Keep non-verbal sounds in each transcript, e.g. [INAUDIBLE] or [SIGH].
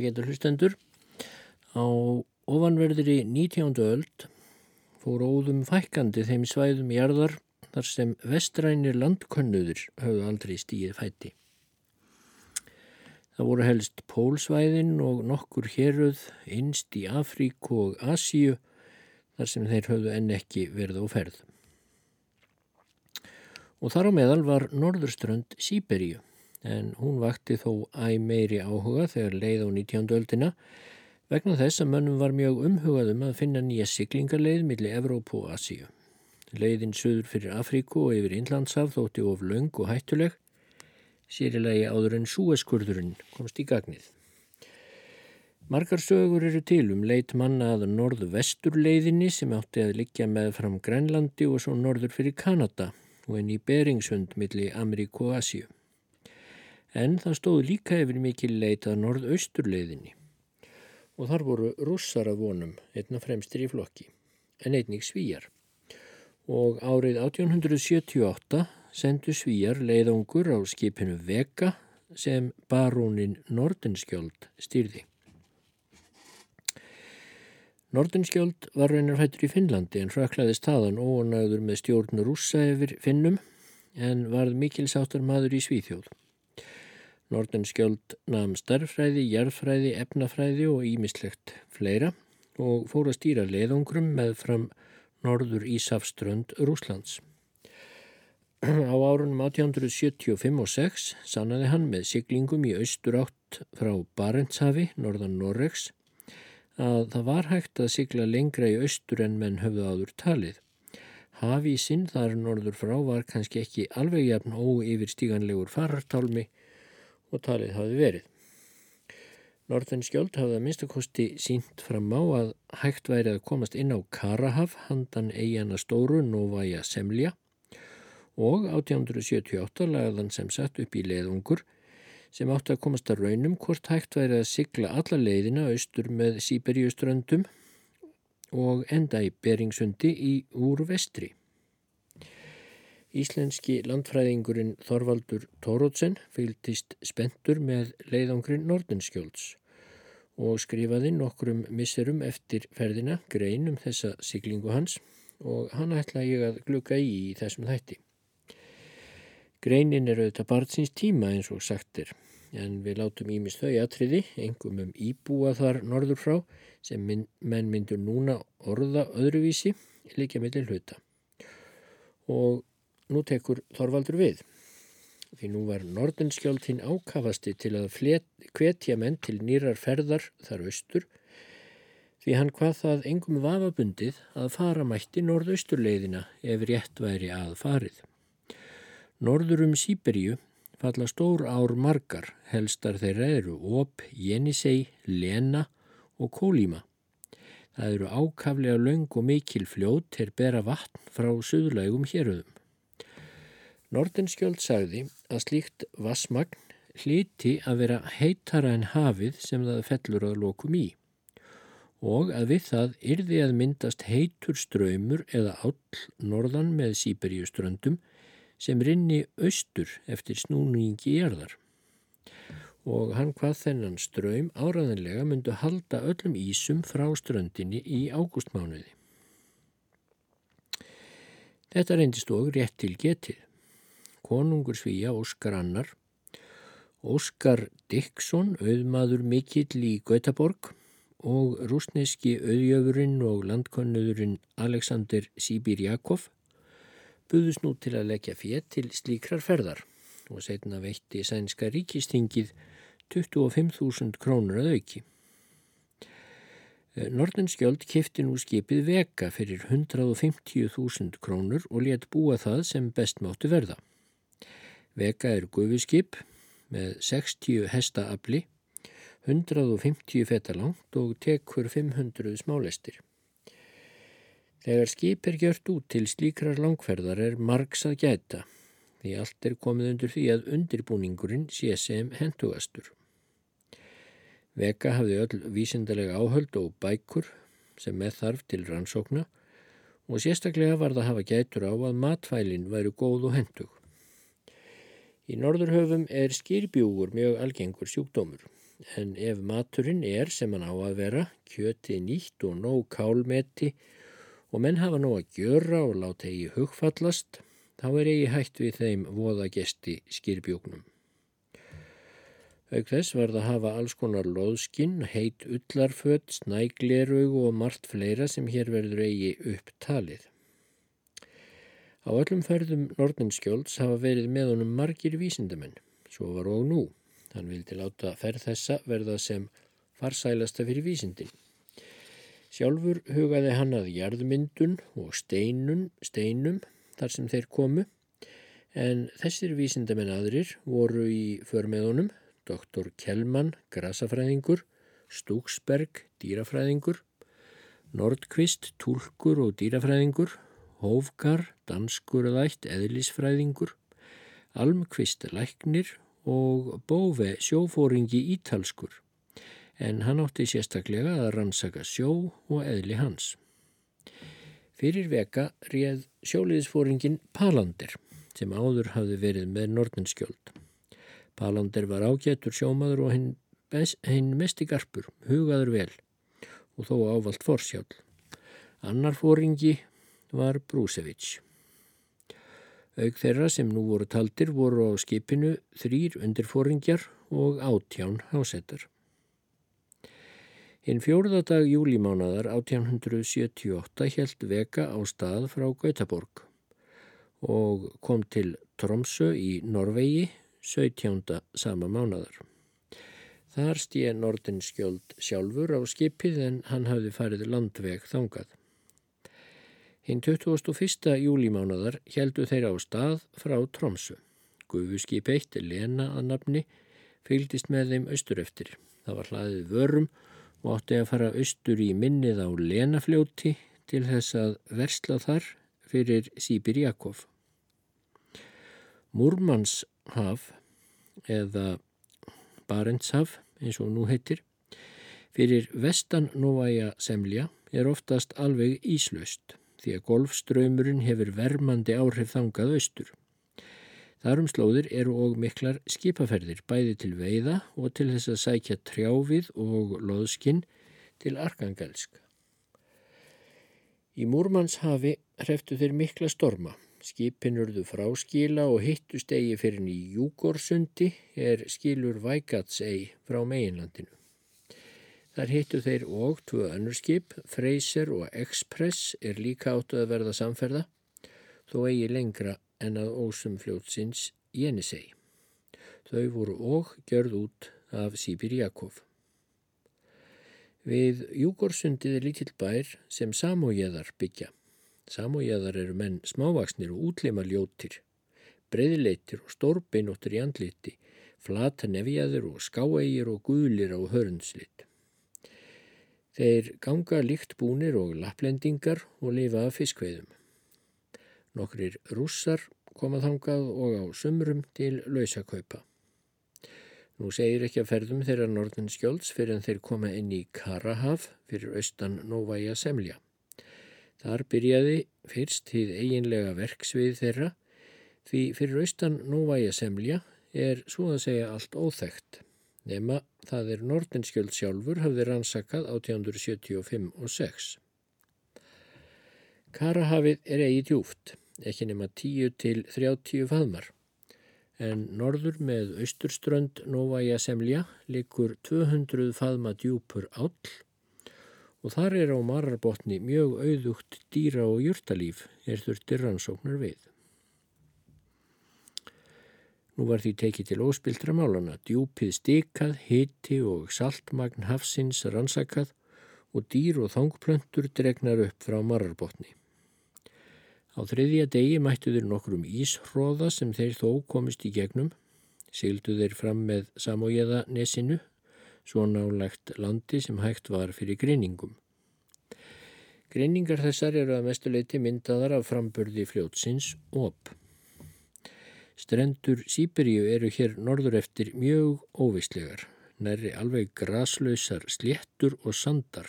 og getur hlustendur. Á ofanverðri 19. öld fór óðum fækkandi þeim svæðum jarðar þar sem vestrænir landkönnuður höfðu aldrei stíið fætti. Það voru helst pólsvæðin og nokkur héruð innst í Afríku og Asíu þar sem þeir höfðu enn ekki verið á ferð. Og þar á meðal var norðurströnd Sýberíu en hún vakti þó æg meiri áhuga þegar leið á 19. öldina vegna þess að mönnum var mjög umhugaðum að finna nýja siglingarleið millir Evrópu og Asíu. Leiðin söður fyrir Afríku og yfir Inlandsaf þótti of laung og hættuleg, sérilegi áður en súeskurðurinn komst í gagnið. Margar sögur eru til um leit manna að norð-vesturleiðinni sem átti að liggja með fram Grænlandi og svo norður fyrir Kanada og inn í Beringshund millir Ameríku og Asíu en það stóð líka yfir mikil leitað norðausturleiðinni og þar voru russar að vonum einna fremstir í flokki, en einnig svíjar. Og árið 1878 sendu svíjar leiðungur á skipinu Vega sem barónin Nordenskjöld stýrði. Nordenskjöld var raunar hættur í Finnlandi en fraklaði staðan óanæður með stjórn rússa yfir Finnum en varð mikilsáttar maður í Svíþjóð. Nordenskjöld namn starffræði, jarðfræði, efnafræði og ímislegt fleira og fór að stýra leðungrum með fram norður Ísafströnd Rúslands. Á árunum 1875 og 6 sannaði hann með siglingum í austur átt frá Barentshafi, norðan Norregs, að það var hægt að sigla lengra í austur en menn höfðu áður talið. Hafísinn þar norður frá var kannski ekki alveg jafn óyfirstíganlegur farartálmi og talið hafi verið. Norðenskjöld hafði að minnstakosti sínt fram á að hægt væri að komast inn á Karahaf handan eigana stóru Novaja Semlja og 1878 lagðan sem satt upp í leðungur sem átti að komast að raunum hvort hægt væri að sigla alla leiðina austur með Sýberjuströndum og enda í Beringsundi í úr vestri. Íslenski landfræðingurinn Þorvaldur Tórótsen fylgtist spentur með leiðangrin Nordenskjólds og skrifaði nokkrum misserum eftir ferðina grein um þessa siglingu hans og hann ætla ég að gluka í í þessum þætti. Greinin er auðvitað barnsins tíma eins og sagtir en við látum ímis þau atriði, engum um íbúa þar norður frá sem menn myndur núna orða öðruvísi líka millir hluta og nú tekur Þorvaldur við. Því nú var Nordenskjöld hinn ákafasti til að hvetja menn til nýrar ferðar þar austur því hann hvað það engum vafabundið að fara mætti norðausturleiðina ef rétt væri að farið. Norður um Sýberíu falla stór ár margar, helstar þeirra eru Óp, Jenisei, Lena og Kólíma. Það eru ákaflega laung og mikil fljót til bera vatn frá söðlægum héröðum. Nordenskjöld sagði að slíkt vassmagn hliti að vera heitara en hafið sem það fellur að lokum í og að við það yrði að myndast heitur ströymur eða all norðan með Sýberíuströndum sem rinni austur eftir snúningi í erðar. Og hann hvað þennan ströym áraðanlega myndu halda öllum ísum frá ströndinni í ágústmánuði. Þetta reyndist og rétt til getið konungur svíja Óskar Annar, Óskar Dixon, auðmaður mikill í Gautaborg og rúsneski auðjöfurinn og landkonnuðurinn Alexander Sibir Jakov buðust nú til að leggja fér til slíkrar ferðar og setna veitti sænska ríkistingið 25.000 krónur að auki. Nordenskjöld kifti nú skipið veka fyrir 150.000 krónur og let búa það sem best máttu verða. Vega er gufiskip með 60 hestaafli, 150 feta langt og tekur 500 smálestir. Þegar skip er gjört út til slíkrar langferðar er margs að gæta því allt er komið undir því að undirbúningurinn sé sem hendugastur. Vega hafði öll vísindalega áhöld og bækur sem með þarf til rannsókna og sérstaklega var það að hafa gætur á að matfælinn væri góð og hendug. Í norðurhöfum er skýrbjúgur mjög algengur sjúkdómur en ef maturinn er sem hann á að vera, kjöti nýtt og nóg kálmeti og menn hafa nóg að gjöra og láta eigi hugfallast, þá er eigi hægt við þeim voða gesti skýrbjúgnum. Auk þess var það að hafa alls konar loðskinn, heit ullarfött, snæglerug og margt fleira sem hér verður eigi upptalið. Á öllum ferðum Nordenskjólds hafa verið með honum margir vísindamenn, svo var og nú. Hann vildi láta ferð þessa verða sem farsælasta fyrir vísindin. Sjálfur hugaði hann að jarðmyndun og steinun, steinum þar sem þeir komu, en þessir vísindamenn aðrir voru í förmeðunum, doktor Kjellmann, grasafræðingur, Stúksberg, dýrafræðingur, Nordqvist, tólkur og dýrafræðingur, Hófgar, danskuræðætt, eðlisfræðingur, Almqvist, læknir og Bóve, sjófóringi ítalskur, en hann átti sérstaklega að rannsaka sjó og eðli hans. Fyrir veka réð sjóliðisfóringin Palander sem áður hafði verið með Nordenskjöld. Palander var ágættur sjómaður og hinn, hinn mest í garpur, hugaður vel og þó ávalt forsjálf. Annar fóringi var Brúsevits. Aug þeirra sem nú voru taldir voru á skipinu þrýr undirfóringjar og átján hásettar. Hinn fjóruðadag júlímánadar 1878 helt veka á stað frá Gautaborg og kom til Tromsö í Norvegi 17. sama mánadar. Þar stíði Nordenskjöld sjálfur á skipið en hann hafði farið landveg þangað. Hinn 21. júlímánadar heldu þeir á stað frá Tromsu. Gufuskip eitt, Lena að nafni, fylgdist með þeim austur eftir. Það var hlaðið vörum og átti að fara austur í minnið á Lenafljóti til þess að versla þar fyrir Sýbir Jakob. Múrmannshaf eða Barentshaf eins og nú heitir, fyrir vestan Nóvæja semlja er oftast alveg íslaust því að golfströymurinn hefur vermandi áhrif þangað austur. Þarum slóðir eru og miklar skipaferðir bæði til veiða og til þess að sækja trjáfið og loðskinn til Arkangelsk. Í Múrmannshafi hreftu þeir mikla storma. Skipin urðu fráskila og hittu stegi fyrir í Júgorsundi er skilur Vægatsei frá meginlandinu. Þar hittu þeir og tvö önnur skip, Freyser og Express er líka áttu að verða samferða, þó eigi lengra en að ósum fljótsins Jenisei. Þau voru og gjörð út af Sýbir Jakob. Við Júgorsundið er lítill bær sem samójeðar byggja. Samójeðar eru menn smávaksnir og útlima ljótir, breyðleitir og stórbeinóttir í andliti, flata nefjaður og skáegir og guðlir á hörnslit. Þeir ganga líkt búnir og lapplendingar og lifa af fiskveiðum. Nokkrir rússar koma þangað og á sumrum til lausakaupa. Nú segir ekki að ferðum þeirra norðinskjólds fyrir en þeir koma inn í Karahaf fyrir austan Nóvæja Semlja. Þar byrjaði fyrst hýð eiginlega verksvið þeirra því fyrir austan Nóvæja Semlja er svo að segja allt óþægt nema það er Nordenskjöld sjálfur hafði rannsakað 1875 og 6. Karahafið er eigi djúft, ekki nema 10 til 30 faðmar, en norður með austurströnd Nóvæja Semlja likur 200 faðma djúpur áll og þar er á mararbotni mjög auðugt dýra og júrtalíf er þurftir rannsóknar við. Nú var því tekið til óspildra málana, djúpið stikað, hiti og saltmagn hafsins rannsakað og dýr og þangplöntur dregnar upp frá mararbotni. Á þriðja degi mættu þeir nokkrum íshróða sem þeir þó komist í gegnum, sildu þeir fram með samóiða nesinu, svo nálegt landi sem hægt var fyrir greiningum. Greiningar þessar eru að mestuleiti myndaðar af framburði fljótsins OP. Strendur Sýberíu eru hér norður eftir mjög óvistlegar, næri alveg graslausar sléttur og sandar.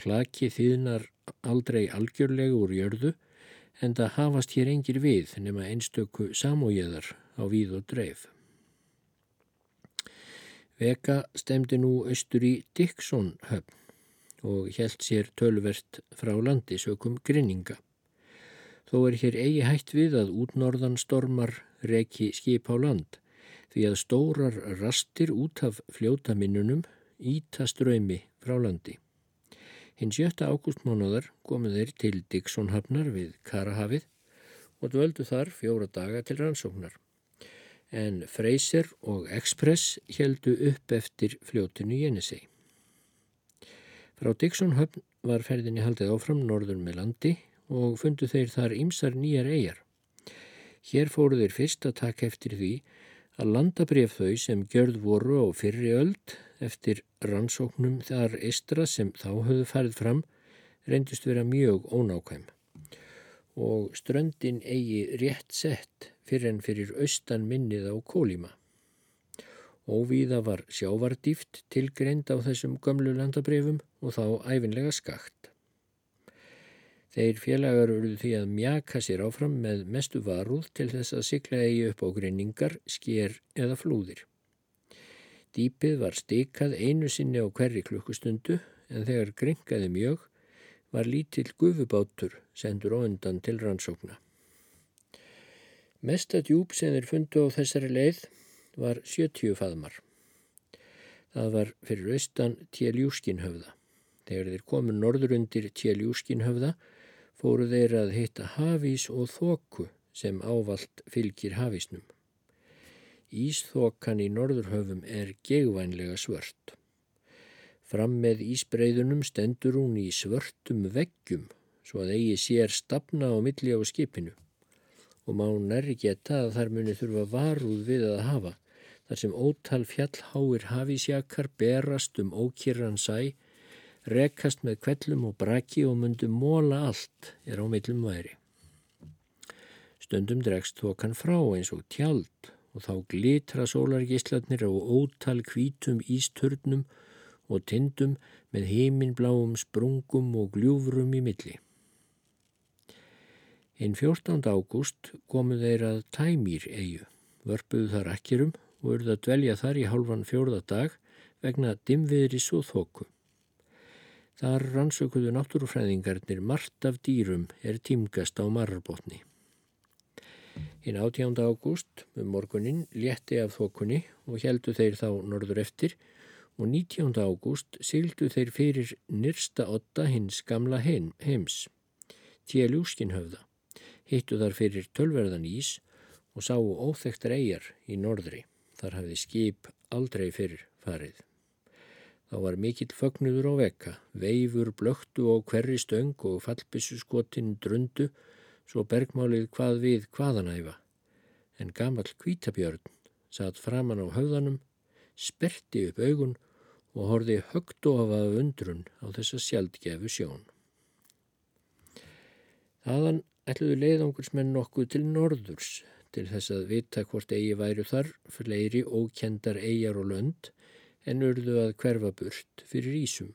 Klaki þýðnar aldrei algjörlegu úr jörðu en það hafast hér engir við nema einstöku samójöðar á víð og dreif. Veka stemdi nú austur í Dixon höfn og helt sér tölvert frá landi sökum grinninga. Þó er hér eigi hætt við að útnorðan stormar reki skip á land því að stórar rastir út af fljótaminnunum íta ströymi frá landi. Hinn 7. ágústmánaðar komuð þeir til Dixonhafnar við Karahafið og dvöldu þar fjóra daga til rannsóknar en Freyser og Express heldu upp eftir fljótinu Jenisei. Frá Dixonhöfn var ferðinni haldið áfram norður með landi og fundu þeir þar ymsar nýjar eigjar. Hér fóru þeir fyrst að taka eftir því að landabref þau sem gjörð voru á fyrri öld eftir rannsóknum þar eistra sem þá höfðu farið fram reyndust vera mjög ónákvæm og ströndin eigi rétt sett fyrir en fyrir austan minnið á Kólíma. Óvíða var sjávardýft tilgreind á þessum gömlu landabrefum og þá æfinlega skakt. Þeir félagar eruð því að mjaka sér áfram með mestu varúð til þess að sykla eigi upp á greiningar, sker eða flúðir. Dýpið var stikað einu sinni á hverri klukkustundu en þegar gringaði mjög var lítill gufubátur sendur á undan til rannsókna. Mesta djúb sem þeir fundu á þessari leið var 70 faðmar. Það var fyrir austan Tjeljúskinhöfða. Þegar þeir komu norður undir Tjeljúskinhöfða fóru þeir að hitta hafís og þóku sem ávalt fylgir hafísnum. Ísþókan í norðurhöfum er gegvænlega svört. Fram með ísbreyðunum stendur hún í svörtum veggjum svo að eigi sér stafna á milli á skipinu og má nærri geta að þar muni þurfa varúð við að hafa þar sem ótal fjallháir hafísjakar berast um ókýran sæ, rekast með kvellum og braki og mundu móla allt er á millum væri. Stundum dregst þokan frá eins og tjald og þá glitra sólargislatnir á ótal kvítum ísturnum og tindum með heiminbláum sprungum og gljúfrum í milli. Einn 14. ágúst komu þeir að Tæmýr eigu, vörpuðu þar akkerum og eruð að dvelja þar í hálfan fjórða dag vegna dimviðris og þóku. Þar rannsökuðu náttúrufræðingarnir margt af dýrum er tímgast á marrbótni. Hinn 18. ágúst um morgunin létti af þókunni og heldu þeir þá norður eftir og 19. ágúst syldu þeir fyrir nyrsta otta hins gamla heim, heims, Tjelúskinhöfða hittu þar fyrir tölverðan ís og sáu óþektar eigjar í norðri. Þar hafði skip aldrei fyrir farið. Þá var mikill fögnudur á vekka, veifur blöktu á hverri stöng og fallbissu skotin drundu, svo bergmálið hvað við hvaðanæfa. En gamal kvítabjörn satt framann á höfðanum, sperti upp augun og horfi högt ofa undrun á þessa sjaldgefu sjón. Þaðan ætluðu leiðangursmenn nokkuð til norðurs til þess að vita hvort eigi væru þar fleiri ókendar eigjar og lönd en urðu að hverfa burt fyrir Ísum.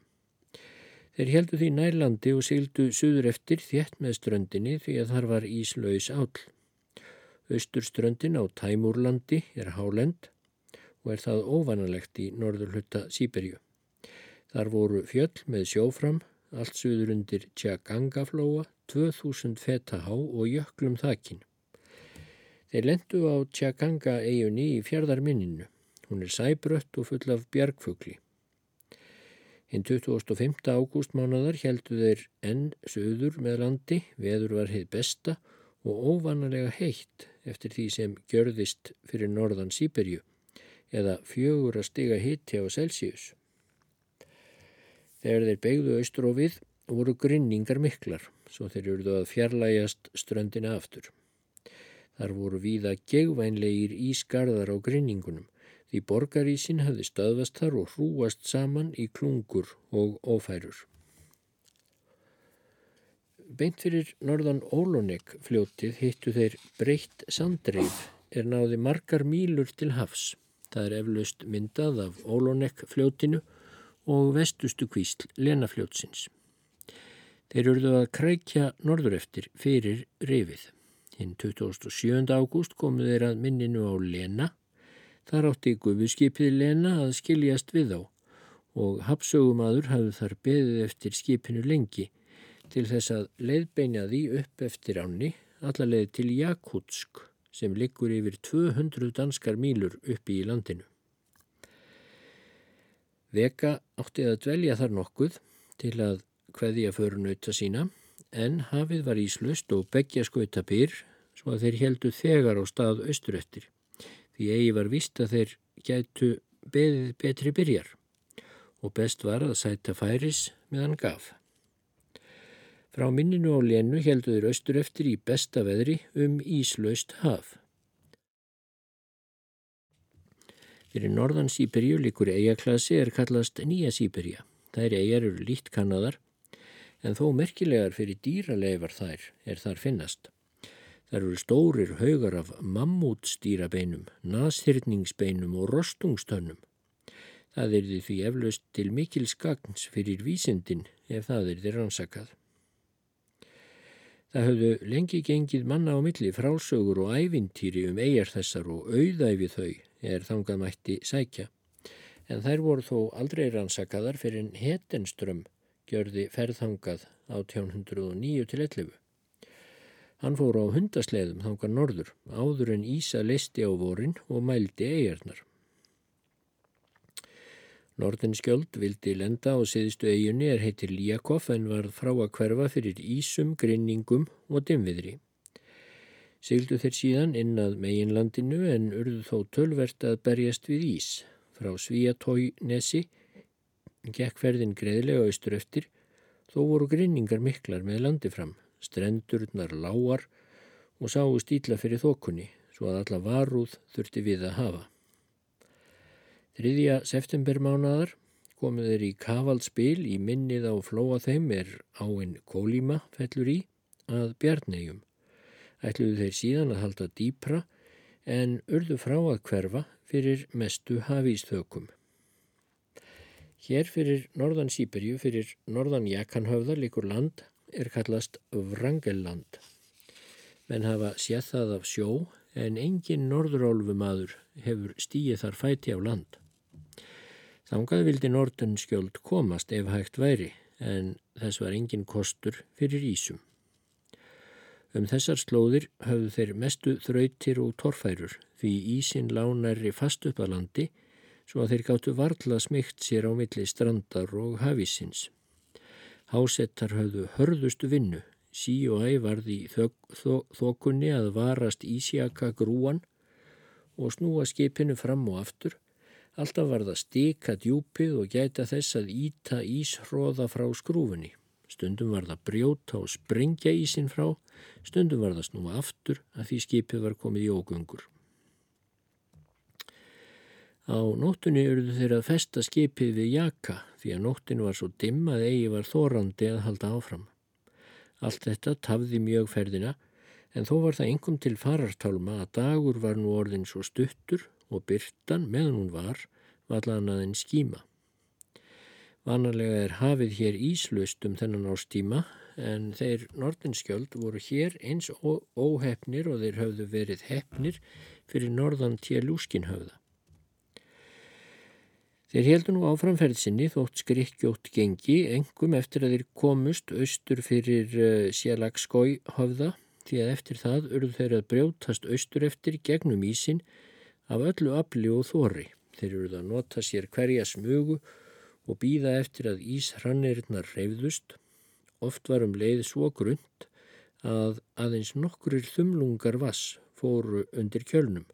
Þeir heldu því nærlandi og sildu suður eftir þétt með ströndinni því að þar var Íslaus áll. Östurströndin á Tæmúrlandi er hálend og er það óvanalegt í norðurhutta Sýberju. Þar voru fjöll með sjófram, allt suður undir Tjagangaflóa 2000 feta há og jöklum þakin. Þeir lendu á Tjaganga eigunni í fjardarminninu. Hún er sæbrött og full af bjargfugli. Hinn 25. ágústmánadar heldu þeir enn söður með landi, veður var heið besta og óvanalega heitt eftir því sem gjörðist fyrir norðan Sýberju eða fjögur að stiga hitti á Celsius. Þegar þeir begðu við voru grinningar miklar, svo þeir eruðu að fjarlægast ströndina aftur. Þar voru víða gegvænlegir ísgarðar á grinningunum, því borgarísin hafði stöðvast þar og hrúast saman í klungur og ófærur. Beint fyrir norðan Ólonek fljótið hittu þeir breytt sandreif er náði margar mílur til hafs. Það er eflaust myndað af Ólonek fljótinu og vestustu kvísl Lenafljótsins. Þeir eruðu að krækja norður eftir fyrir rifið. Hinn 27. ágúst komu þeir að minninu á Lena. Þar átti gufuskipið Lena að skiljast við á og hapsögumadur hafði þar beðið eftir skipinu lengi til þess að leiðbeina því upp eftir ánni allarleið til Jakutsk sem liggur yfir 200 danskar mílur uppi í landinu. Veka átti að dvelja þar nokkuð til að hveðja förunauta sína en hafið var íslust og begja skauta byr svo að þeir heldu þegar á stað austur eftir. Því eigi var vist að þeir gætu beðið betri byrjar og best var að sæta færis meðan gaf. Frá minninu á lénu heldu þeir austur eftir í besta veðri um íslaust haf. Fyrir norðan Sýberju líkur eigaklasi er kallast Nýja Sýberja. Þær eigar eru lít kannadar en þó merkilegar fyrir dýraleifar þær er þar finnast. Þar eru stórir haugar af mammútstýrabeinum, nashyrningsbeinum og rostungstönnum. Það er því eflaust til mikil skagns fyrir vísindin ef það er því rannsakað. Það höfðu lengi gengið manna á milli frálsögur og ævintýri um eigjar þessar og auðæfi þau er þangað mætti sækja. En þær voru þó aldrei rannsakaðar fyrir en hetenström gjörði ferðhangað á 1809 til 11. Hann fór á hundasleðum þangar norður, áður en Ísa leisti á vorin og mældi eigarnar. Nordenskjöld vildi lenda á siðistu eiginni er heitir Líakov en var frá að hverfa fyrir Ísum, grinningum og dimviðri. Sigildu þeir síðan inn að meginlandinu en urðu þó tölvert að berjast við Ís. Frá Svíatói nesi Gekkferðin greiðlega austur eftir, þó voru grinningar miklar með landi fram, strendurnar lágar og sáu stíla fyrir þokunni, svo að alla varúð þurfti við að hafa. Þriðja septembermánadar komuð þeir í kavalspil í minnið á flóa þeim er áinn Kólíma fellur í að bjarnegjum. Ætluðu þeir síðan að halda dýpra en urðu frá að hverfa fyrir mestu hafísþökum. Hér fyrir norðan Sýberju, fyrir norðan Jakanhöfða líkur land er kallast Vrangelland. Menn hafa séð það af sjó en engin norðurálfumadur hefur stíið þar fæti á land. Þangað vildi Nordenskjöld komast ef hægt væri en þess var engin kostur fyrir Ísum. Um þessar slóðir höfðu þeir mestu þrautir og torfærur því Ísin lánæri fast upp að landi svo að þeir gáttu varla smikt sér á milli strandar og hafísins. Hásettar höfðu hörðustu vinnu, sí og ævarði í þokunni að varast ísjaka grúan og snúa skipinu fram og aftur. Alltaf var það stika djúpið og gæta þess að íta íshróða frá skrúfunni. Stundum var það brjóta og sprengja ísin frá, stundum var það snúa aftur að því skipið var komið í ógungur. Á nóttunni eruðu þeir að festa skipið við jaka því að nóttin var svo dimm að eigi var þórandi að halda áfram. Allt þetta tafði mjög ferðina en þó var það engum til farartálma að dagur var nú orðin svo stuttur og byrtan meðan hún var vallan að henn skíma. Vanarlega er hafið hér íslust um þennan ástíma en þeir norðinskjöld voru hér eins óhefnir og þeir höfðu verið hefnir fyrir norðan télúskinhöfða. Þeir heldu nú áframferðsinni þótt skrikkjótt gengi, engum eftir að þeir komust austur fyrir eh, Sjælagskói höfða, því að eftir það urðu þeir að brjótast austur eftir gegnum ísin af öllu afli og þóri. Þeir urðu að nota sér hverja smugu og býða eftir að íshrannirinnar reyfðust. Oft var um leið svo grund að aðeins nokkurir þumlungar vass fóru undir kjölnum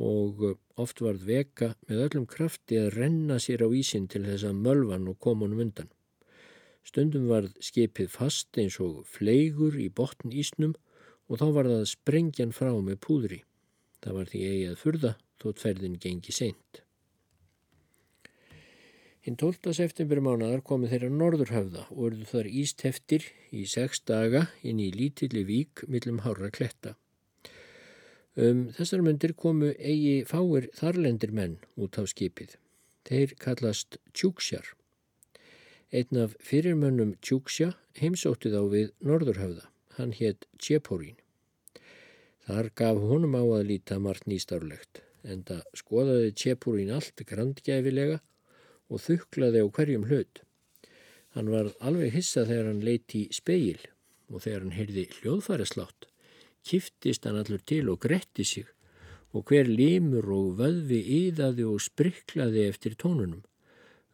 og uh, oft varð veka með öllum krafti að renna sér á ísin til þess að mölvan og komunum undan. Stundum varð skipið fast eins og fleigur í botn ísnum og þá var það sprengjan frá með púðri. Það var því eigi að furða þótt ferðin gengi seint. Hinn 12. september mánadar komi þeirra norðurhafða og urðu þar ísteftir í sex daga inn í lítilli vík millum hára kletta. Um þessar myndir komu eigi fáir þarlendir menn út á skipið. Þeir kallast tjúksjar. Einn af fyrirmönnum tjúksja heimsótti þá við Norðurhauða. Hann hétt Tjeporín. Þar gaf honum á að líta margt nýstárlegt, en það skoðaði Tjepúrin allt grandgæfilega og þuklaði á hverjum hlut. Hann var alveg hissa þegar hann leiti í speil og þegar hann heyrði hljóðfæreslátt, kiftist hann allur til og gretti sig og hver limur og vöðvi íðaði og spriklaði eftir tónunum.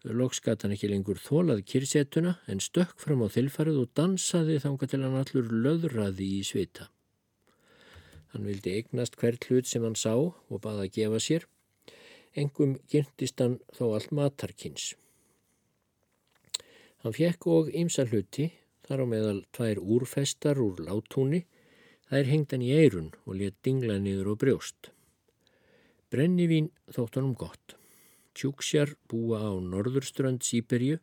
Loks gatt hann ekki lengur þólað kyrsetuna en stökk fram á þilfarið og dansaði þánga til hann allur löðraði í svita. Hann vildi eignast hvert hlut sem hann sá og baða að gefa sér. Engum gyrntist hann þó allt matarkins. Hann fekk og ymsa hluti, þar á meðal tvær úrfestar úr látúni, þær hengd hann í eirun og let dingla niður og brjóst. Brennivín þótt honum gott. Tjúksjar búa á norðurströnd Sýberju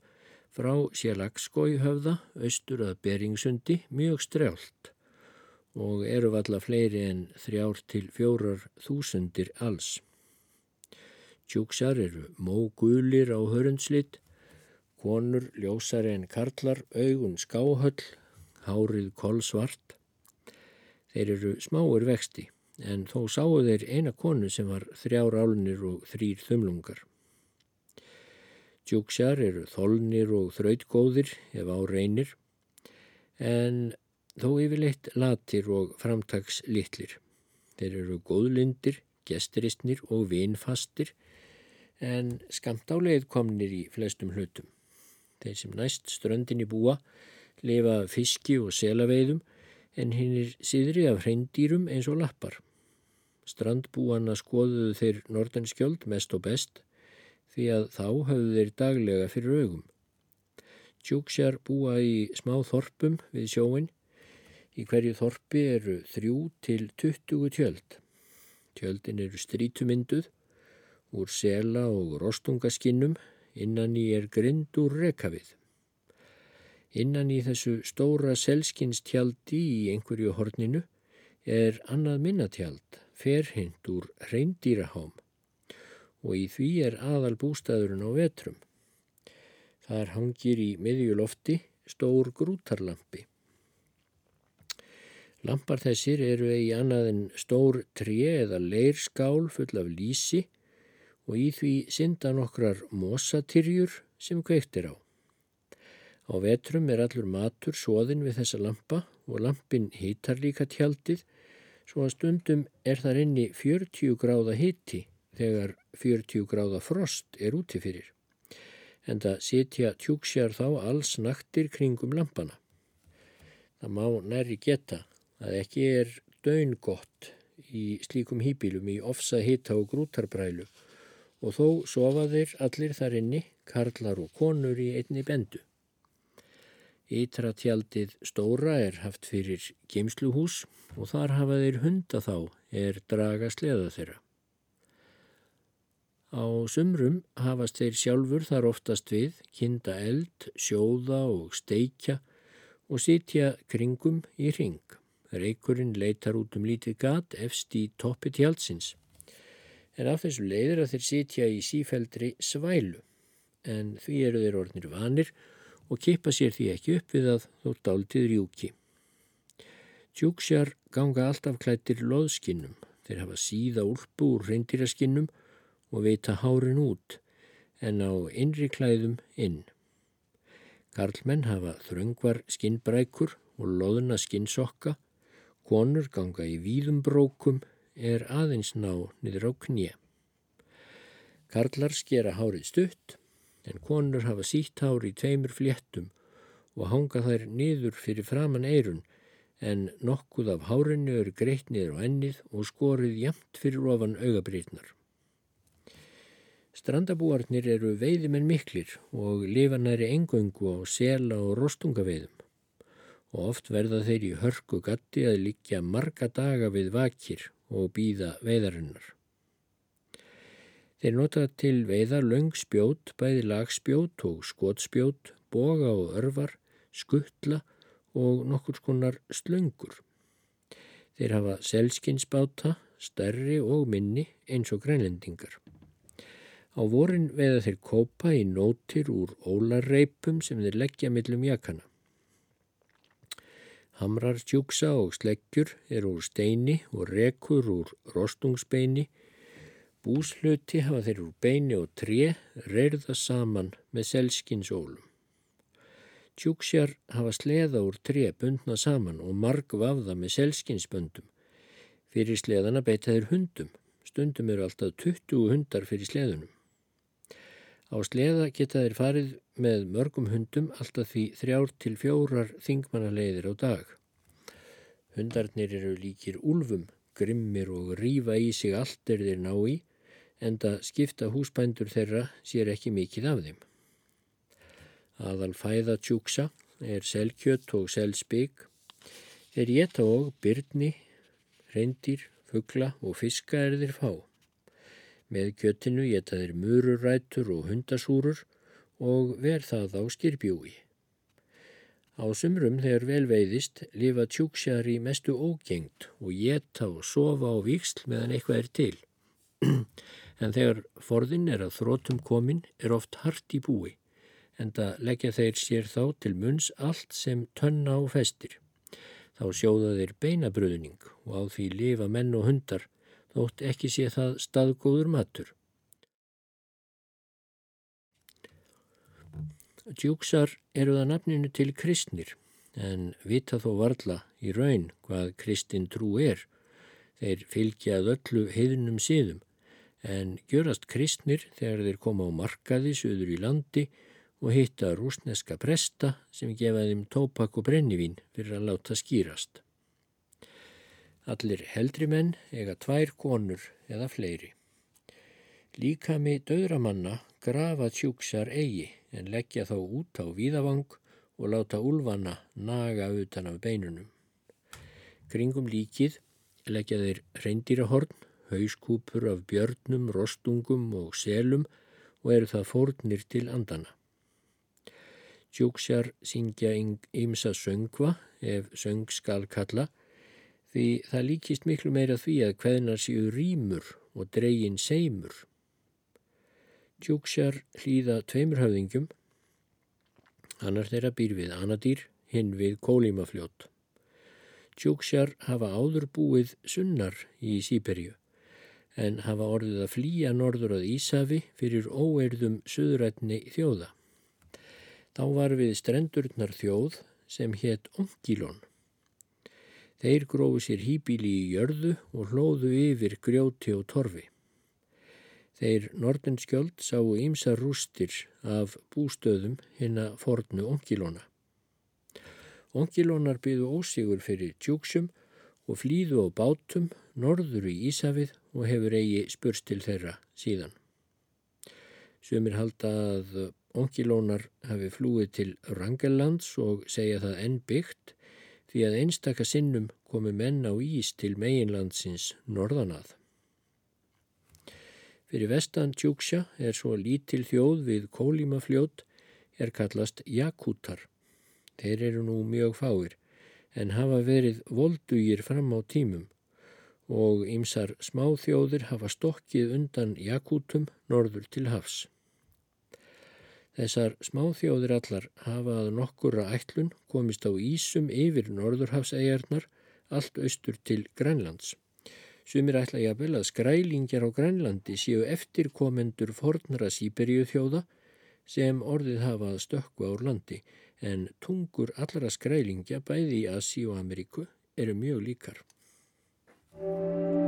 frá Sjælagskói höfða, austur að Beringsundi, mjög strjált og eru valla fleiri en þrjár til fjórar þúsundir alls. Tjúksjar eru mógulir á hörundslitt, konur ljósar en karlar, augun skáhöll, hárið kolsvart. Þeir eru smáur vexti en þó sáu þeir eina konu sem var þrjár álunir og þrýr þumlungar. Djúksjar eru þolnir og þrautgóðir ef á reynir en þó yfirleitt latir og framtags litlir. Þeir eru góðlindir, gesturistnir og vinfastir en skamt áleið komnir í flestum hlutum. Þeir sem næst ströndinni búa lifa fiski og selaveiðum en hinn er síðri af hreindýrum eins og lappar. Strandbúana skoðuðu þeir nordenskjöld mest og best því að þá höfðu þeir daglega fyrir augum. Tjúksjar búa í smá þorpum við sjóin. Í hverju þorpi eru þrjú til tuttugu tjöld. Tjöldin eru strítumynduð úr sela og rostungaskinnum innan í er grind úr rekavið. Innan í þessu stóra selskinnstjaldi í einhverju horninu er annað minnatjald, ferhind úr reyndýrahám og í því er aðal bústæðurinn á vetrum. Þar hangir í miðjulofti stór grútarlampi. Lampar þessir eru eigi annað en stór tré eða leirskál full af lísi og í því synda nokkrar mosatyrjur sem kveiktir á. Á vetrum er allur matur svoðin við þessa lampa og lampin hýtar líka tjaldið svo að stundum er þar inni 40 gráða hýtti þegar 40 gráða frost er úti fyrir. En það sitja tjúksjar þá alls naktir kringum lampana. Það má næri geta að ekki er döun gott í slíkum hýpilum í ofsa hita og grútarbrælu og þó sofa þeir allir þar inni, karlar og konur í einni bendu. Ytra tjaldið stóra er haft fyrir geimsluhús og þar hafa þeir hunda þá er draga sleða þeirra. Á sumrum hafast þeir sjálfur þar oftast við, kinda eld, sjóða og steikja og sitja kringum í ring. Reikurinn leitar út um lítið gat efst í toppi tjálsins. En af þessu leiðir að þeir sitja í sífældri svælu, en því eru þeir orðnir vanir og kippa sér því ekki upp við að þó dáltið rjúki. Tjúksjar ganga alltaf klættir loðskinnum. Þeir hafa síða úlpu úr reyndirraskinnum og veita hárin út en á innri klæðum inn. Karlmenn hafa þröngvar skinnbrækur og loðuna skinnsokka, konur ganga í víðum brókum er aðeins ná niður á knið. Karlar skera hárið stutt en konur hafa sítt hár í tveimur fléttum og hanga þær niður fyrir framann eirun en nokkuð af hárinu eru greitt niður á ennið og skorið jamt fyrir ofan augabritnar. Strandabúarnir eru veiðimenn miklir og lifa næri engöngu á sela og rostungaveiðum og oft verða þeir í hörku gatti að líkja marga daga við vakir og býða veiðarinnar. Þeir nota til veiða löngspjót, bæði lagspjót og skotspjót, boga og örvar, skuttla og nokkur skonar slöngur. Þeir hafa selskinsbáta, stærri og minni eins og grænlendingar. Á vorin veða þeir kópa í nótir úr ólarreipum sem þeir leggja millum jakana. Hamrar tjúksa og sleggjur er úr steini og rekur úr rostungsbeini. Búsluti hafa þeir úr beini og tré reyrða saman með selskinsólum. Tjúksjar hafa sleða úr tré bundna saman og marg vafða með selskinsböndum. Fyrir sleðana beita þeir hundum. Stundum eru alltaf 20 hundar fyrir sleðunum. Á sleða geta þeir farið með mörgum hundum alltaf því þrjár til fjórar þingmannaleiðir á dag. Hundarnir eru líkir úlfum, grimmir og rýfa í sig allt er þeir ná í, en það skipta húsbændur þeirra sér ekki mikið af þeim. Aðal fæða tjúksa er selkjött og selspík. Þeir geta og byrni, reyndýr, fuggla og fiska er þeir fá. Með kjöttinu geta þeir mururætur og hundasúrur og verð það á skýrbjúi. Á sumrum þegar vel veiðist lifa tjúksjar í mestu ógengt og geta og sofa á víksl meðan eitthvað er til. [CLEARS THROAT] en þegar forðin er að þrótum komin er oft hart í búi en það leggja þeir sér þá til munns allt sem tönna og festir. Þá sjóða þeir beinabröðning og á því lifa menn og hundar þótt ekki sé það staðgóður matur. Djúksar eru það nafninu til kristnir en vita þó varla í raun hvað kristin trú er. Þeir fylgjað öllu heiðnum síðum en gjörast kristnir þegar þeir koma á markaði söður í landi og hitta rúsneska presta sem gefaði þeim tópak og brennivín fyrir að láta skýrast. Allir heldri menn eiga tvær konur eða fleiri. Líkami döðramanna grafa tjúksar eigi en leggja þá út á víðavang og láta úlvana naga utan af beinunum. Kringum líkið leggja þeir reyndýrahorn, hauskúpur af björnum, rostungum og selum og eru það fórnir til andana. Tjúksjar syngja ymsa söngva ef söng skal kalla því það líkist miklu meira því að hveðnar séu rýmur og dregin seimur. Tjúksjar hlýða tveimur höfðingjum, annar þeirra býr við anadýr, hinn við kólímafljót. Tjúksjar hafa áður búið sunnar í Sýberju en hafa orðið að flýja norður að Ísafi fyrir óeirðum söðurætni þjóða. Þá var við strendurnar þjóð sem hétt Ongílón. Þeir grófu sér hýbíli í jörðu og hlóðu yfir grjóti og torfi. Þeir nordenskjöld sáu ímsa rústir af bústöðum hinna fornu Ongílóna. Ongílónar byðu ósigur fyrir tjúksum og flýðu á bátum norður í Ísafið og hefur eigi spurst til þeirra síðan. Sumir halda að Onkilónar hafi flúið til Rangelands og segja það enn byggt því að einstaka sinnum komu menn á ís til meginlandsins norðanað. Fyrir vestan Tjúksja er svo lítil þjóð við Kólímafljót er kallast Jakútar. Þeir eru nú mjög fáir en hafa verið voldugir fram á tímum og ymsar smáþjóðir hafa stokkið undan Jakútum norður til hafs. Þessar smáþjóðir allar hafa að nokkura ætlun komist á Ísum yfir Norðurhafsæjarnar allt austur til Grænlands. Sumir ætla jafnvel að skrælingjar á Grænlandi séu eftirkomendur fornra Sýberíu þjóða sem orðið hafa að stökku ár landi en tungur allra skrælingja bæði í Asi og Ameríku eru mjög líkar. Thank you.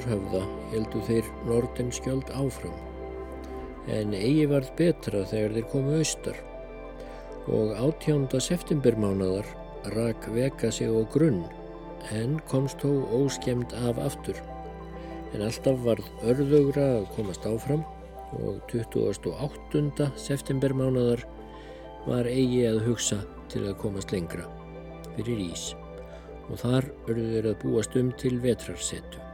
Norðurhöfða heldu þeir nordenskjöld áfram, en eigi varð betra þegar þeir komu austar og átjánda septembermánadar rak veka sig á grunn en komst þó óskemd af aftur. En alltaf varð örðugra að komast áfram og 28. septembermánadar var eigi að hugsa til að komast lengra fyrir ís og þar örðu þeir að búast um til vetrarsetu.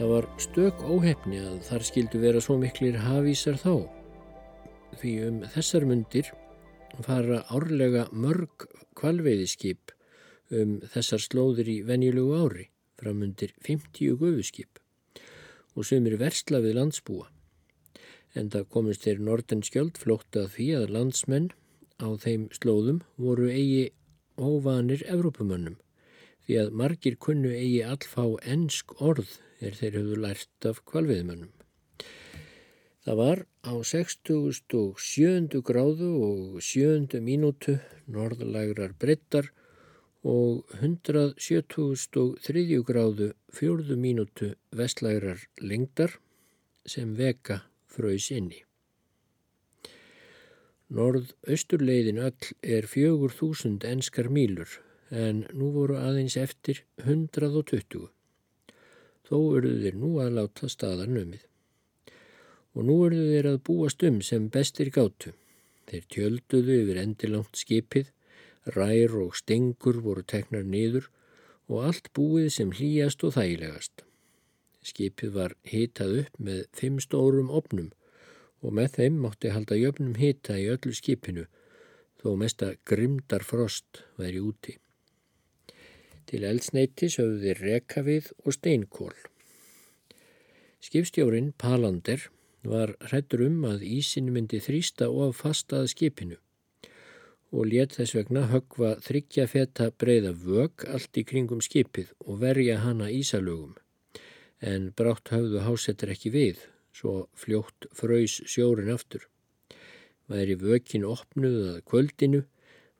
Það var stök óhefni að þar skildu vera svo miklir hafísar þá, því um þessar mundir fara árlega mörg kvalveiðiskip um þessar slóðir í venjulegu ári, framundir 50 gufuskip og sömur versla við landsbúa. En það komist þeir nordenskjöld flótt að því að landsmenn á þeim slóðum voru eigi óvanir Evrópumönnum því að margir kunnu eigi allfá ennsk orð er þeir höfðu lært af kvalviðmönnum. Það var á 67. gráðu og 7. mínútu norðlægrar brettar og 173. gráðu 4. mínútu vestlægrar lengdar sem veka fröys inni. Norð-austurleiðin öll er fjögur þúsund enskar mílur en nú voru aðeins eftir 120. Þó eruðu þeir nú að láta staðar nömið. Og nú eruðu þeir að búast um sem bestir gátu. Þeir tjölduðu yfir endilangt skipið, rær og stengur voru teknar niður og allt búið sem hlýjast og þægilegast. Skipið var hitað upp með fimm stórum opnum og með þeim mátti halda jöfnum hita í öllu skipinu þó mesta grimdar frost væri úti. Til eldsneiti sögðu þeir rekavið og steinkól. Skipstjórin Palander var hrettur um að ísin myndi þrýsta og fastað skipinu og let þess vegna högva þryggja feta breyða vög allt í kringum skipið og verja hana ísalögum en brátt höfðu hásettar ekki við svo fljótt fröys sjórin aftur. Væri vökin opnuð að kvöldinu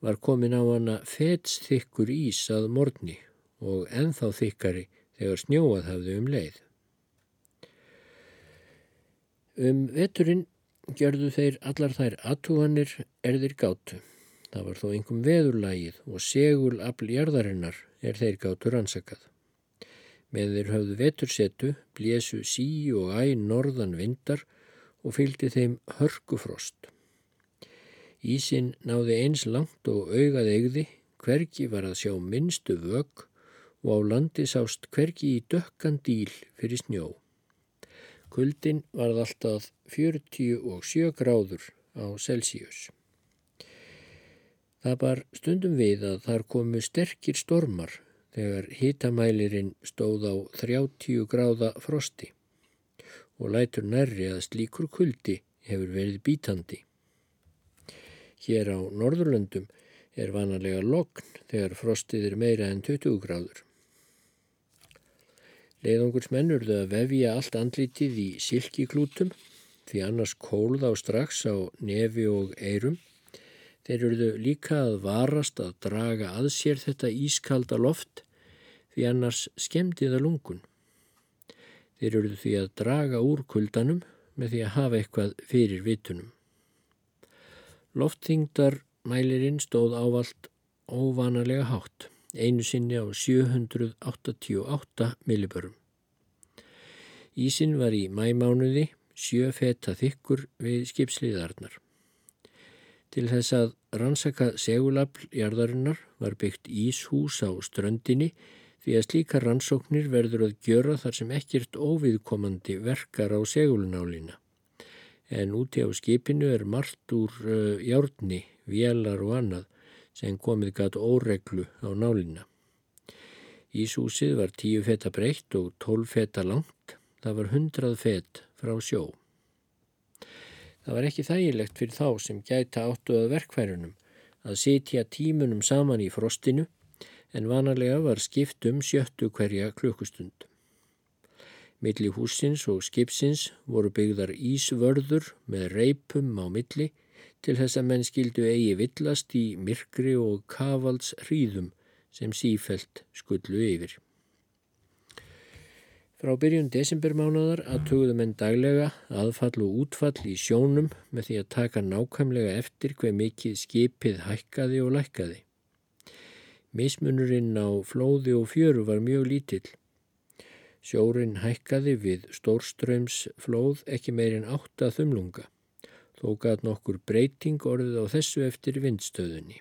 var komin á hana fetsþykkur ís að morgni og enþá þykkari þegar snjóað hafði um leið. Um veturinn gjörðu þeir allar þær aðtúanir erðir gátu. Það var þó einhverjum veðurlægið og segul afljarðarinnar er þeir gátu rannsakað. Með þeir höfðu vetursetu, blésu sí og æ norðan vindar og fylgdi þeim hörkufrost. Ísin náði eins langt og augað eigði, hvergi var að sjá minnstu vög og á landi sást hvergi í dökkan díl fyrir snjó. Kuldin varð alltaf 47 gráður á Celsius. Það bar stundum við að þar komu sterkir stormar þegar hitamælirinn stóð á 30 gráða frosti og lætur nærri að slíkur kuldi hefur verið bítandi. Hér á Norðurlöndum er vanalega lokn þegar frostið er meira en 20 gráður. Leiðangursmenn urðu að vefja allt andlitið í silkiklútum því annars kólð á strax á nefi og eirum Þeir eruðu líka að varast að draga að sér þetta ískalda loft því annars skemmdi það lungun. Þeir eruðu því að draga úr kuldanum með því að hafa eitthvað fyrir vitunum. Loftþingdar mælirinn stóð ávalt óvanalega hátt, einu sinni á 788 millibörum. Ísin var í mæmánuði sjö feta þykkur við skipsliðarnar. Til þess að rannsaka segulafl jarðarinnar var byggt íshús á ströndinni því að slíka rannsóknir verður að gjöra þar sem ekkert óviðkomandi verkar á segulnálina. En úti á skipinu er margt úr uh, járni, vélar og annað sem komið gatt óreglu á nálina. Íshúsið var tíu feta breytt og tólf feta langt, það var hundrað fet frá sjó. Það var ekki þægilegt fyrir þá sem gæta áttu að verkfærunum að sitja tímunum saman í frostinu en vanalega var skipt um sjöttu hverja klukkustund. Milli húsins og skipsins voru byggðar ísvörður með reipum á milli til þess að menn skildu eigi villast í myrkri og kavalds hríðum sem sífelt skullu yfir. Frá byrjun desembermánadar að tögðu menn daglega aðfall og útfall í sjónum með því að taka nákvæmlega eftir hver mikið skipið hækkaði og lækkaði. Mismunurinn á flóði og fjöru var mjög lítill. Sjórin hækkaði við stórströmsflóð ekki meirinn átta þumlunga. Þó gæt nokkur breyting orðið á þessu eftir vindstöðunni.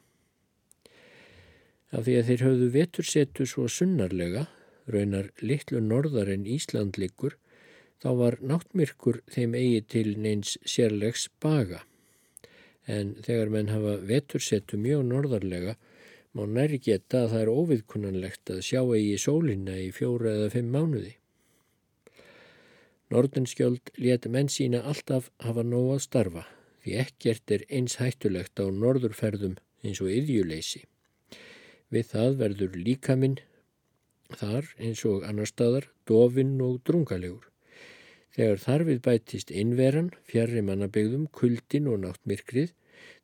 Af því að þeir höfðu vetursetu svo sunnarlega raunar litlu norðar en Ísland liggur, þá var náttmyrkur þeim eigi til neins sérlegs baga. En þegar menn hafa vetursettu mjög norðarlega, má næri geta að það er óviðkunnanlegt að sjá eigi sólina í fjóra eða fimm mánuði. Nordenskjöld let menn sína alltaf hafa nóg að starfa, því ekkert er eins hættulegt á norðurferðum eins og yðjuleysi. Við það verður líkaminn þar eins og annar staðar dofinn og drungalegur. Þegar þarfið bætist innveran, fjarrri mannabegðum, kuldin og náttmirkrið,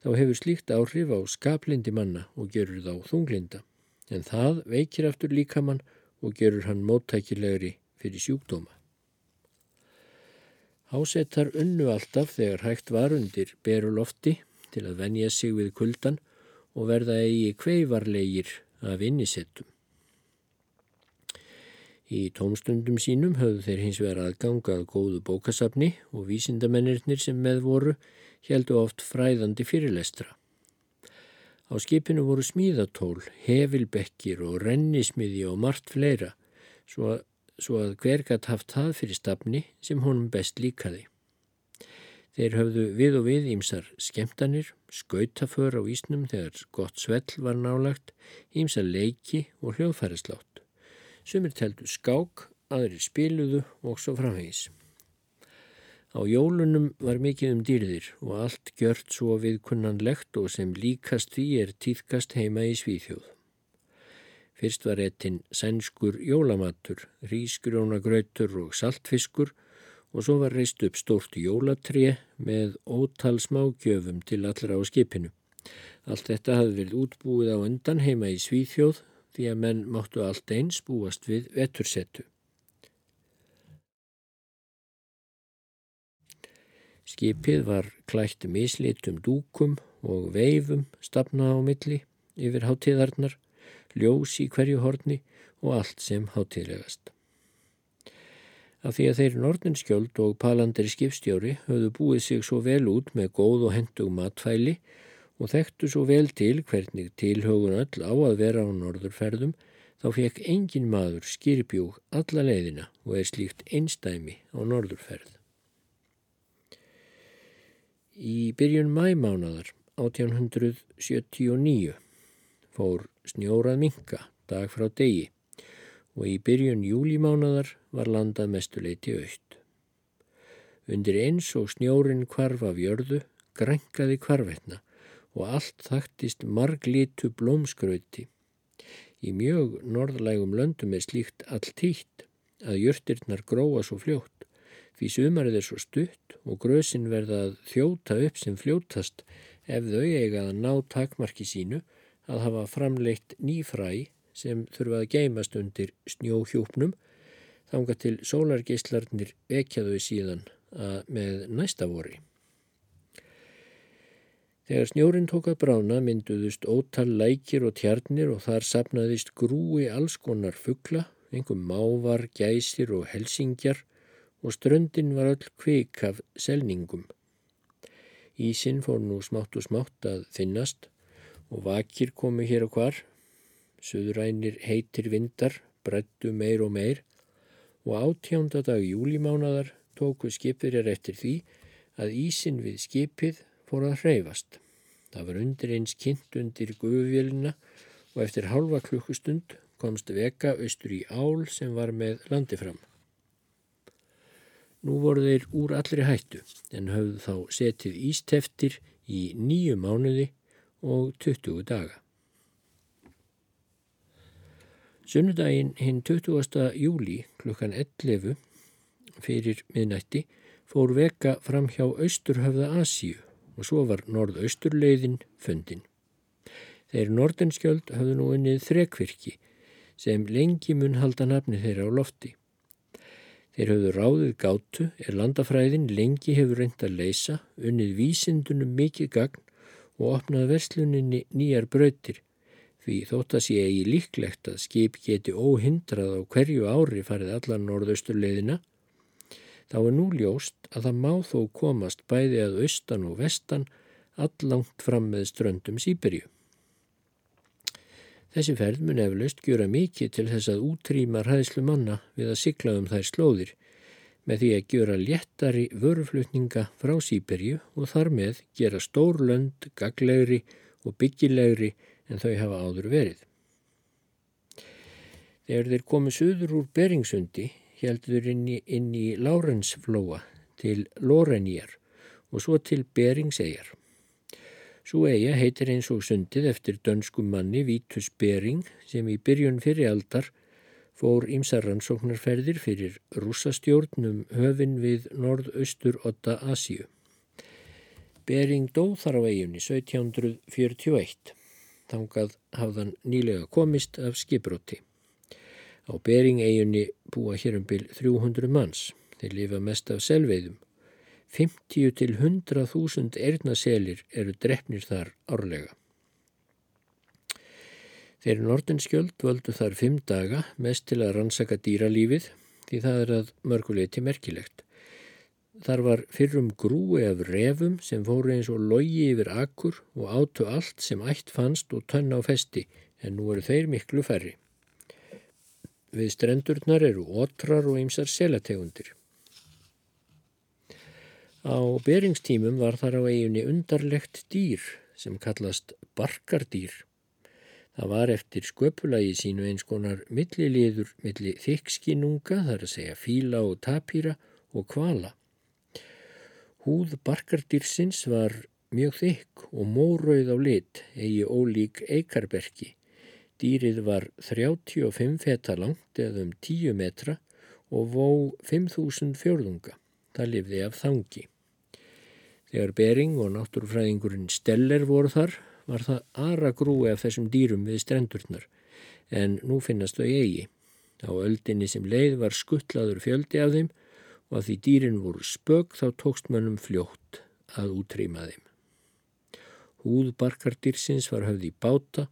þá hefur slíkt áhrif á skaplindi manna og gerur þá þunglinda. En það veikir aftur líkamann og gerur hann móttækilegri fyrir sjúkdóma. Hásettar unnu alltaf þegar hægt var undir berulofti til að venja sig við kuldan og verða eigi kveivarlegir af innisettum. Í tómstundum sínum höfðu þeir hins vegar aðgangað góðu bókasafni og vísindamennirnir sem með voru heldu oft fræðandi fyrirlestra. Á skipinu voru smíðatól, hefilbekkir og rennismiði og margt fleira svo að, svo að hver gatt haft það fyrir stafni sem honum best líkaði. Þeir höfðu við og við ímsar skemtanir, skautaför á ísnum þegar gott svell var nálagt, ímsar leiki og hljóðfærislátt. Sumir teldu skák, aðri spiluðu og svo framhengis. Á jólunum var mikið um dýrðir og allt gjört svo viðkunnanlegt og sem líkast því er týðkast heima í Svíþjóð. Fyrst var ettin sænskur jólamatur, rísgrjónagrautur og saltfiskur og svo var reist upp stórt jólatré með ótal smágjöfum til allra á skipinu. Allt þetta hafði verið útbúið á undan heima í Svíþjóð því að menn máttu allt eins búast við vetursettu. Skipið var klætt mislitum dúkum og veifum stafna á milli yfir hátíðarnar, ljós í hverju horni og allt sem hátíðlegast. Af því að þeir norðinskjöld og palandari skipstjóri höfðu búið sig svo vel út með góð og hendug matfæli og þekktu svo vel til hvernig tilhaugun öll á að vera á norðurferðum þá fekk engin maður skýrbjúg alla leiðina og er slíkt einstæmi á norðurferð. Í byrjun mæmánadar 1879 fór snjórað minka dag frá degi og í byrjun júlimánadar var landað mestuleiti aukt. Undir eins og snjórin kvarf af jörðu grænkaði kvarvetna og allt þaktist marglítu blómskrauti. Í mjög norðlægum löndum er slíkt allt hýtt að jörtirnar gróa svo fljótt því sumarið er svo stutt og grösin verða að þjóta upp sem fljótast ef þau eiga að ná takmarki sínu að hafa framleitt nýfræ sem þurfa að geimast undir snjóhjúpnum þanga til sólargeislarnir vekjaðu síðan með næsta vori. Þegar snjórin tók að brána mynduðust ótal lækir og tjarnir og þar sapnaðist grúi allskonar fuggla, einhver mávar, gæsir og helsingjar og ströndin var öll kvik af selningum. Ísin fór nú smátt og smátt að þinnast og vakir komu hér og hvar. Suðrænir heitir vindar, brettu meir og meir og átjánda dag júlimánadar tóku skipirjar eftir því að ísin við skipið fór að hreyfast. Það var undir eins kynnt undir gufuvélina og eftir halva klukkustund komst veka austur í ál sem var með landi fram. Nú voru þeir úr allri hættu en höfðu þá setið ísteftir í nýju mánuði og 20 daga. Sunnudaginn hinn 20. júli klukkan 11 fyrir miðnætti fór veka fram hjá Austurhöfða Asíu og svo var norðausturleiðin fundin. Þeir nordenskjöld hafðu nú unnið þrekvirki sem lengi mun halda nafni þeirra á lofti. Þeir höfðu ráðið gátu er landafræðin lengi hefur reynd að leysa, unnið vísindunum mikið gagn og opnað versluninni nýjar brautir. Því þótt að sé eigi líklegt að skip geti óhindrað á hverju ári farið allar norðausturleðina, þá er nú ljóst að það má þó komast bæði að austan og vestan allangt fram með ströndum Sýberju. Þessi ferð mun eflaust gjöra mikið til þess að útrýma ræðslu manna við að sigla um þær slóðir með því að gjöra léttari vöruflutninga frá Sýberju og þar með gera stór lönd, gaglegri og byggilegri en þau hafa áður verið. Þegar þeir komið söður úr Beringsundi heldur inn í, í Lárensflóa til Lorenýjar og svo til Beringsegjar. Svo eiga heitir eins og sundið eftir dönskum manni Vítus Bering sem í byrjun fyrir aldar fór ímsar rannsóknarferðir fyrir rússastjórnum höfin við norðaustur 8 Asíu. Bering dó þar á eiginni 1741. Þangað hafðan nýlega komist af skipróti. Á Bering eiginni búa hér um byl 300 manns. Þeir lifa mest af selveiðum 50 til 100.000 erðnaselir eru drefnir þar árlega. Þeir nordenskjöld völdu þar fimm daga mest til að rannsaka dýralífið því það er að mörguleiti merkilegt. Þar var fyrrum grúi af refum sem fóru eins og logi yfir akkur og átu allt sem ætt fannst og tönn á festi en nú eru þeir miklu færri. Við strendurnar eru ótrar og ymsar selategundir. Á beringstímum var þar á eiginni undarlegt dýr sem kallast barkardýr. Það var eftir sköpulagi sínu eins konar milliliður milli þykkskinunga, þar að segja fíla og tapýra og kvala. Húð barkardýrsins var mjög þykk og mórauð á lit, eigi ólík eikarberki. Dýrið var 35 feta langt eða um 10 metra og vó 5.000 fjörðunga. Það lifði af þangi. Þegar Bering og náttúrufræðingurinn Steller voru þar var það aðra grúi af þessum dýrum við strendurnar en nú finnast þau eigi. Á öldinni sem leið var skuttlaður fjöldi af þeim og að því dýrin voru spögg þá tókst mannum fljótt að útrýma þeim. Húðbarkardýrsins var höfð í báta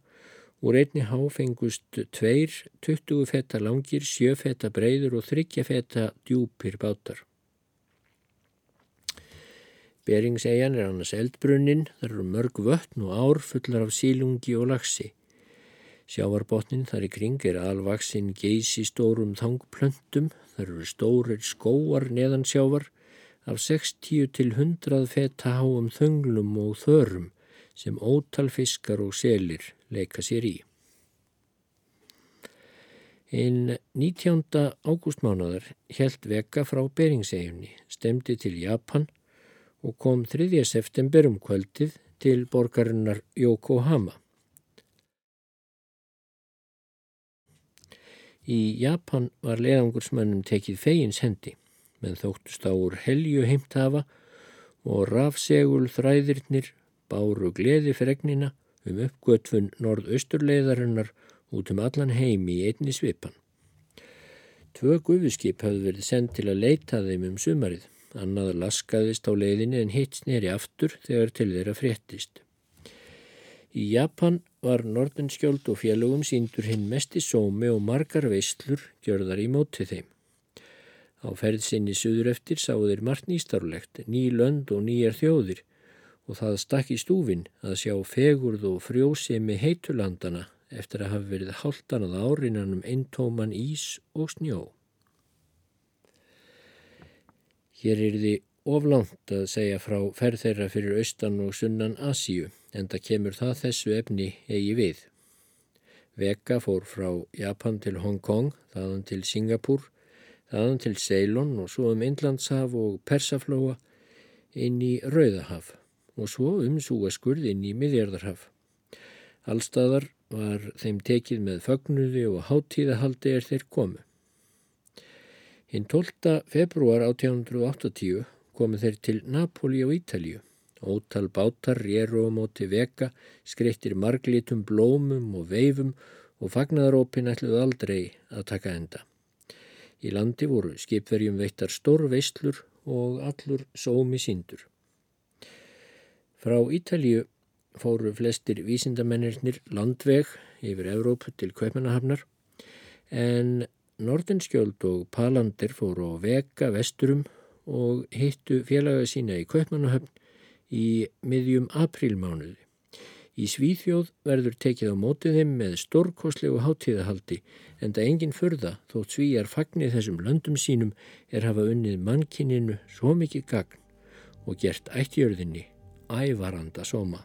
og reyni háfengust tveir 20 feta langir, 7 feta breyður og 30 feta djúpir bátar. Beringsegjan er annars eldbrunnin, þar eru mörg vöttn og ár fullar af sílungi og lagsi. Sjávarbotnin þar í kring er alvaksinn geysi stórum þangplöntum, þar eru stórir skóar neðan sjávar af 60 til 100 feta háum þönglum og þörum sem ótalfiskar og selir leika sér í. Einn 19. ágústmánaðar held veka frá Beringsegjunni, stemdi til Japan og kom 3. september um kvöldið til borgarinnar Yokohama. Í Japan var leiðangursmannum tekið fegins hendi, menn þóttust á úr helju heimtafa og rafsegul þræðirnir báru gleði fregnina um uppgötfun norðausturleiðarinnar út um allan heimi í einni svipan. Tvö gufiskip hafði verið sendt til að leita þeim um sumarið annað laskaðist á leiðinni en hitt sneri aftur þegar til þeirra fréttist. Í Japan var nordenskjöld og félögum síndur hinn mest í sómi og margar veislur gjörðar í móti þeim. Á ferðsinni suður eftir sáu þeir margt nýstarlegt, ný lönd og nýjar þjóðir og það stakk í stúfin að sjá fegurð og frjósemi heitulandana eftir að hafa verið háltanað árinan um eintóman ís og snjó. Hér er því oflant að segja frá ferð þeirra fyrir austan og sunnan Asíu en það kemur það þessu efni eigi við. Vega fór frá Japan til Hong Kong, þaðan til Singapúr, þaðan til Ceylon og svo um Inlandshaf og Persaflóa inn í Rauðahaf og svo um Súaskurð inn í Midjardarhaf. Allstaðar var þeim tekið með fögnuði og háttíðahaldi er þeir komu. Hinn 12. februar 1880 komu þeir til Napoli á Ítalju. Ótal bátar, réru á móti veka, skreittir marglitum blómum og veifum og fagnaðarópin ætluð aldrei að taka enda. Í landi voru skipverjum veittar stór veislur og allur sómi síndur. Frá Ítalju fóru flestir vísindamennirnir landveg yfir Evrópu til Kveipmannahafnar en Nordenskjöld og Palander fóru á vega vesturum og hittu félaga sína í Kveipmannahafn í miðjum aprílmánuði. Í Svíþjóð verður tekið á mótið þeim með stórkoslegu hátíðahaldi en það enginn förða þótt svíjar fagnir þessum löndum sínum er hafa unnið mannkinninu svo mikið gagn og gert ættjörðinni ævaranda sóma.